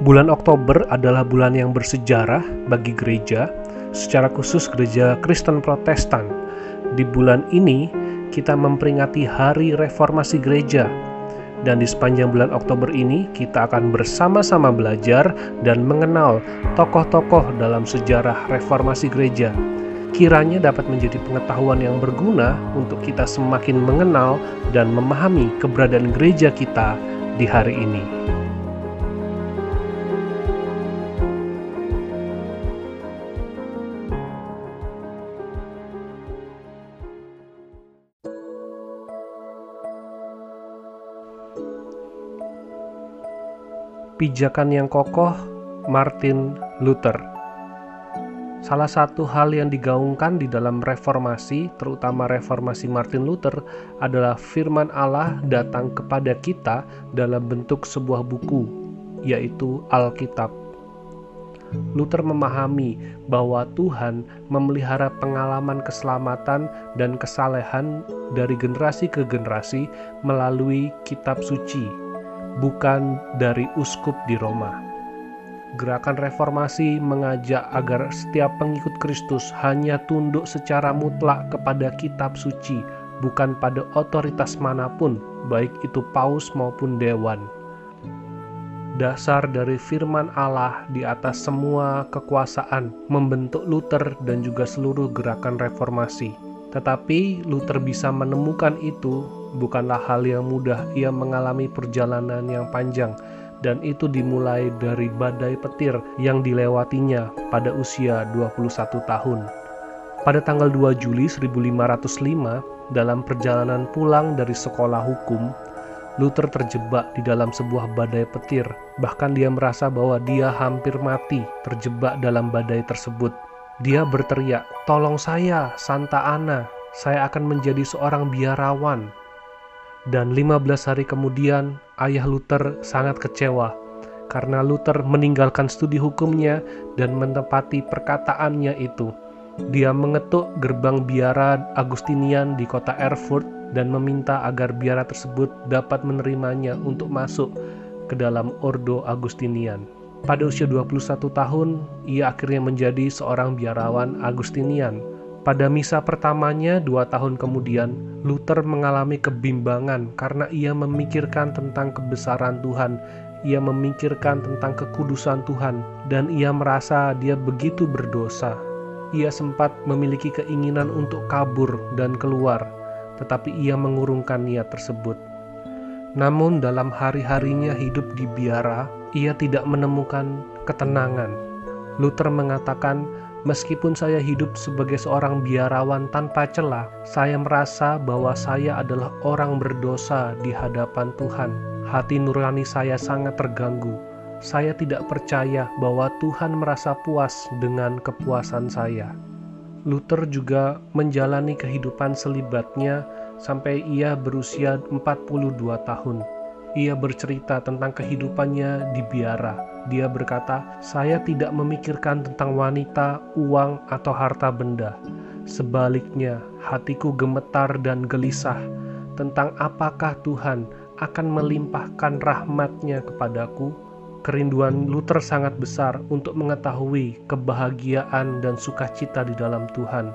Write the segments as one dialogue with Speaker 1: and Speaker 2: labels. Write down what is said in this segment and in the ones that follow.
Speaker 1: Bulan Oktober adalah bulan yang bersejarah bagi gereja, secara khusus gereja Kristen Protestan. Di bulan ini, kita memperingati Hari Reformasi Gereja, dan di sepanjang bulan Oktober ini kita akan bersama-sama belajar dan mengenal tokoh-tokoh dalam sejarah reformasi gereja. Kiranya dapat menjadi pengetahuan yang berguna untuk kita semakin mengenal dan memahami keberadaan gereja kita di hari ini. Pijakan yang kokoh Martin Luther. Salah satu hal yang digaungkan di dalam reformasi, terutama reformasi Martin Luther, adalah firman Allah datang kepada kita dalam bentuk sebuah buku, yaitu Alkitab. Luther memahami bahwa Tuhan memelihara pengalaman keselamatan dan kesalehan dari generasi ke generasi melalui kitab suci bukan dari uskup di Roma. Gerakan reformasi mengajak agar setiap pengikut Kristus hanya tunduk secara mutlak kepada kitab suci, bukan pada otoritas mana pun, baik itu paus maupun dewan. Dasar dari firman Allah di atas semua kekuasaan membentuk Luther dan juga seluruh gerakan reformasi. Tetapi Luther bisa menemukan itu bukanlah hal yang mudah. Ia mengalami perjalanan yang panjang dan itu dimulai dari badai petir yang dilewatinya pada usia 21 tahun. Pada tanggal 2 Juli 1505, dalam perjalanan pulang dari sekolah hukum, Luther terjebak di dalam sebuah badai petir. Bahkan dia merasa bahwa dia hampir mati terjebak dalam badai tersebut. Dia berteriak, "Tolong saya, Santa Ana, saya akan menjadi seorang biarawan." Dan 15 hari kemudian, ayah Luther sangat kecewa karena Luther meninggalkan studi hukumnya dan menepati perkataannya itu. Dia mengetuk gerbang biara Agustinian di kota Erfurt dan meminta agar biara tersebut dapat menerimanya untuk masuk ke dalam Ordo Agustinian. Pada usia 21 tahun, ia akhirnya menjadi seorang biarawan Agustinian pada misa pertamanya dua tahun kemudian, Luther mengalami kebimbangan karena ia memikirkan tentang kebesaran Tuhan, ia memikirkan tentang kekudusan Tuhan, dan ia merasa dia begitu berdosa. Ia sempat memiliki keinginan untuk kabur dan keluar, tetapi ia mengurungkan niat tersebut. Namun, dalam hari-harinya hidup di biara, ia tidak menemukan ketenangan. Luther mengatakan, Meskipun saya hidup sebagai seorang biarawan tanpa celah, saya merasa bahwa saya adalah orang berdosa di hadapan Tuhan. Hati nurani saya sangat terganggu. Saya tidak percaya bahwa Tuhan merasa puas dengan kepuasan saya. Luther juga menjalani kehidupan selibatnya sampai ia berusia 42 tahun. Ia bercerita tentang kehidupannya di biara. Dia berkata, "Saya tidak memikirkan tentang wanita, uang, atau harta benda. Sebaliknya, hatiku gemetar dan gelisah tentang apakah Tuhan akan melimpahkan rahmatnya kepadaku." Kerinduan Luther sangat besar untuk mengetahui kebahagiaan dan sukacita di dalam Tuhan.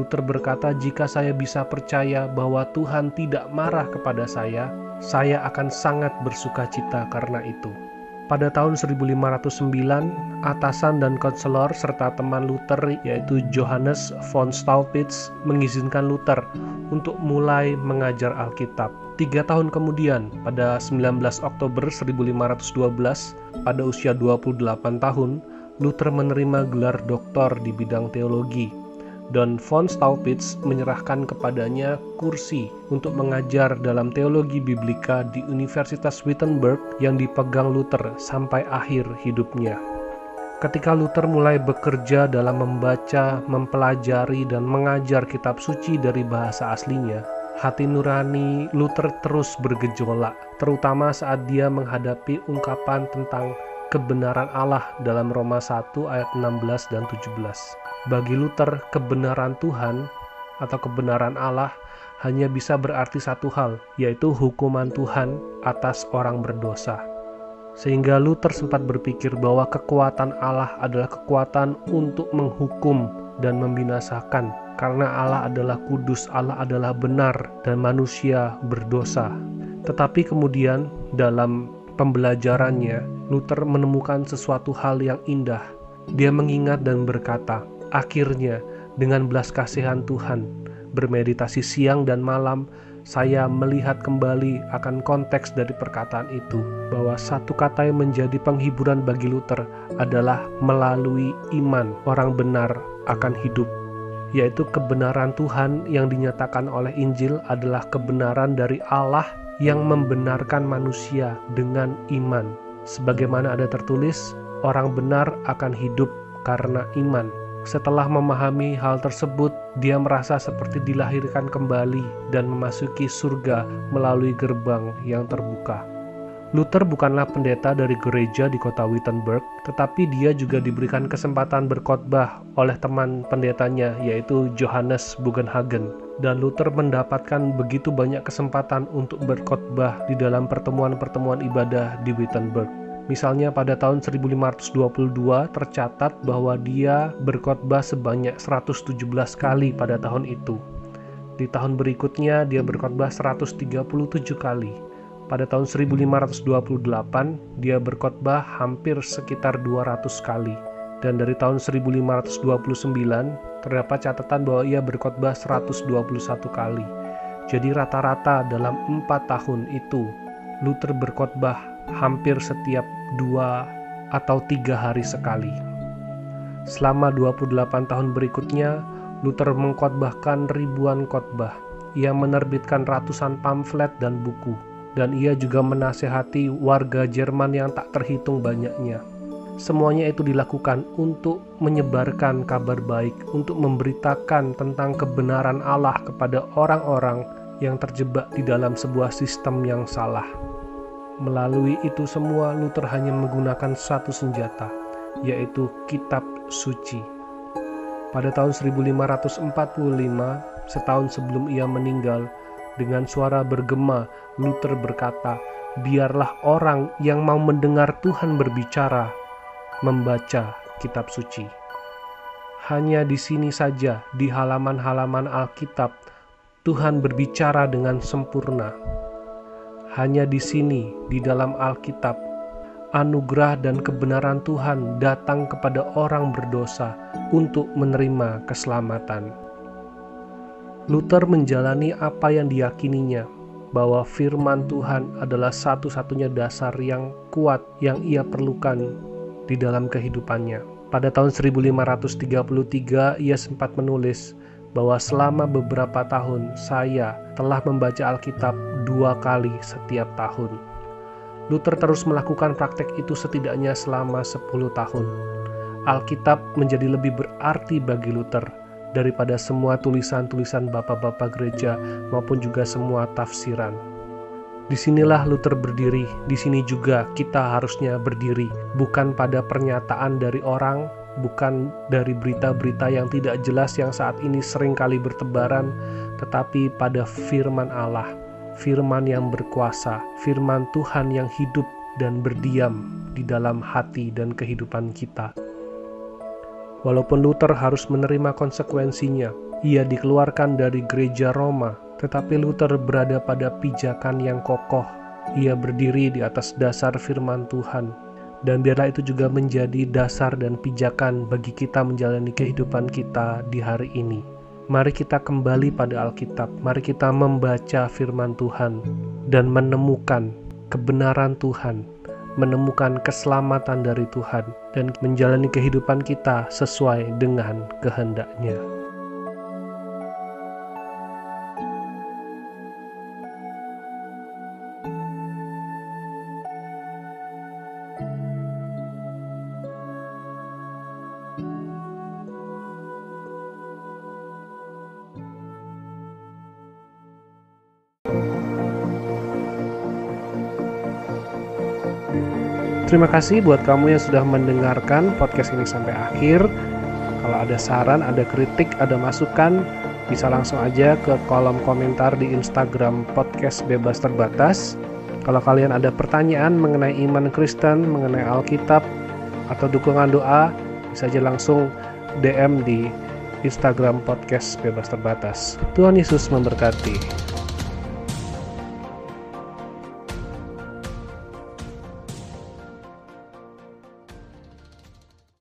Speaker 1: Luther berkata, "Jika saya bisa percaya bahwa Tuhan tidak marah kepada saya, saya akan sangat bersuka cita karena itu. Pada tahun 1509, atasan dan konselor serta teman Luther yaitu Johannes von Staupitz mengizinkan Luther untuk mulai mengajar Alkitab. Tiga tahun kemudian, pada 19 Oktober 1512, pada usia 28 tahun, Luther menerima gelar doktor di bidang teologi dan von Staupitz menyerahkan kepadanya kursi untuk mengajar dalam teologi biblika di Universitas Wittenberg yang dipegang Luther sampai akhir hidupnya. Ketika Luther mulai bekerja dalam membaca, mempelajari, dan mengajar kitab suci dari bahasa aslinya, hati nurani Luther terus bergejolak, terutama saat dia menghadapi ungkapan tentang kebenaran Allah dalam Roma 1 ayat 16 dan 17. Bagi Luther, kebenaran Tuhan atau kebenaran Allah hanya bisa berarti satu hal, yaitu hukuman Tuhan atas orang berdosa. Sehingga Luther sempat berpikir bahwa kekuatan Allah adalah kekuatan untuk menghukum dan membinasakan karena Allah adalah kudus, Allah adalah benar dan manusia berdosa. Tetapi kemudian dalam pembelajarannya, Luther menemukan sesuatu hal yang indah. Dia mengingat dan berkata, akhirnya dengan belas kasihan Tuhan, bermeditasi siang dan malam, saya melihat kembali akan konteks dari perkataan itu, bahwa satu kata yang menjadi penghiburan bagi Luther adalah melalui iman orang benar akan hidup, yaitu kebenaran Tuhan yang dinyatakan oleh Injil adalah kebenaran dari Allah yang membenarkan manusia dengan iman. Sebagaimana ada tertulis, orang benar akan hidup karena iman. Setelah memahami hal tersebut, dia merasa seperti dilahirkan kembali dan memasuki surga melalui gerbang yang terbuka. Luther bukanlah pendeta dari gereja di kota Wittenberg, tetapi dia juga diberikan kesempatan berkhotbah oleh teman pendetanya, yaitu Johannes Bugenhagen. Dan Luther mendapatkan begitu banyak kesempatan untuk berkhotbah di dalam pertemuan-pertemuan ibadah di Wittenberg. Misalnya pada tahun 1522 tercatat bahwa dia berkhotbah sebanyak 117 kali pada tahun itu. Di tahun berikutnya dia berkhotbah 137 kali. Pada tahun 1528 dia berkhotbah hampir sekitar 200 kali. Dan dari tahun 1529 terdapat catatan bahwa ia berkhotbah 121 kali. Jadi rata-rata dalam empat tahun itu Luther berkhotbah hampir setiap dua atau tiga hari sekali. Selama 28 tahun berikutnya, Luther mengkhotbahkan ribuan khotbah. Ia menerbitkan ratusan pamflet dan buku, dan ia juga menasehati warga Jerman yang tak terhitung banyaknya. Semuanya itu dilakukan untuk menyebarkan kabar baik, untuk memberitakan tentang kebenaran Allah kepada orang-orang yang terjebak di dalam sebuah sistem yang salah. Melalui itu semua, Luther hanya menggunakan satu senjata, yaitu kitab suci. Pada tahun 1545, setahun sebelum ia meninggal, dengan suara bergema, Luther berkata, "Biarlah orang yang mau mendengar Tuhan berbicara membaca kitab suci." Hanya di sini saja, di halaman-halaman Alkitab, Tuhan berbicara dengan sempurna. Hanya di sini, di dalam Alkitab, anugerah dan kebenaran Tuhan datang kepada orang berdosa untuk menerima keselamatan. Luther menjalani apa yang diyakininya, bahwa firman Tuhan adalah satu-satunya dasar yang kuat yang ia perlukan di dalam kehidupannya. Pada tahun 1533, ia sempat menulis, bahwa selama beberapa tahun saya telah membaca Alkitab dua kali setiap tahun. Luther terus melakukan praktek itu setidaknya selama 10 tahun. Alkitab menjadi lebih berarti bagi Luther daripada semua tulisan-tulisan bapak-bapak gereja maupun juga semua tafsiran. Di sinilah Luther berdiri, di sini juga kita harusnya berdiri, bukan pada pernyataan dari orang, bukan dari berita-berita yang tidak jelas yang saat ini sering kali bertebaran, tetapi pada firman Allah, firman yang berkuasa, firman Tuhan yang hidup dan berdiam di dalam hati dan kehidupan kita. Walaupun Luther harus menerima konsekuensinya, ia dikeluarkan dari gereja Roma, tetapi Luther berada pada pijakan yang kokoh. Ia berdiri di atas dasar firman Tuhan dan biarlah itu juga menjadi dasar dan pijakan bagi kita menjalani kehidupan kita di hari ini. Mari kita kembali pada Alkitab, mari kita membaca firman Tuhan dan menemukan kebenaran Tuhan, menemukan keselamatan dari Tuhan, dan menjalani kehidupan kita sesuai dengan kehendaknya. Terima kasih buat kamu yang sudah mendengarkan podcast ini sampai akhir. Kalau ada saran, ada kritik, ada masukan, bisa langsung aja ke kolom komentar di Instagram podcast bebas terbatas. Kalau kalian ada pertanyaan mengenai iman Kristen, mengenai Alkitab, atau dukungan doa, bisa aja langsung DM di Instagram Podcast Bebas Terbatas. Tuhan Yesus memberkati.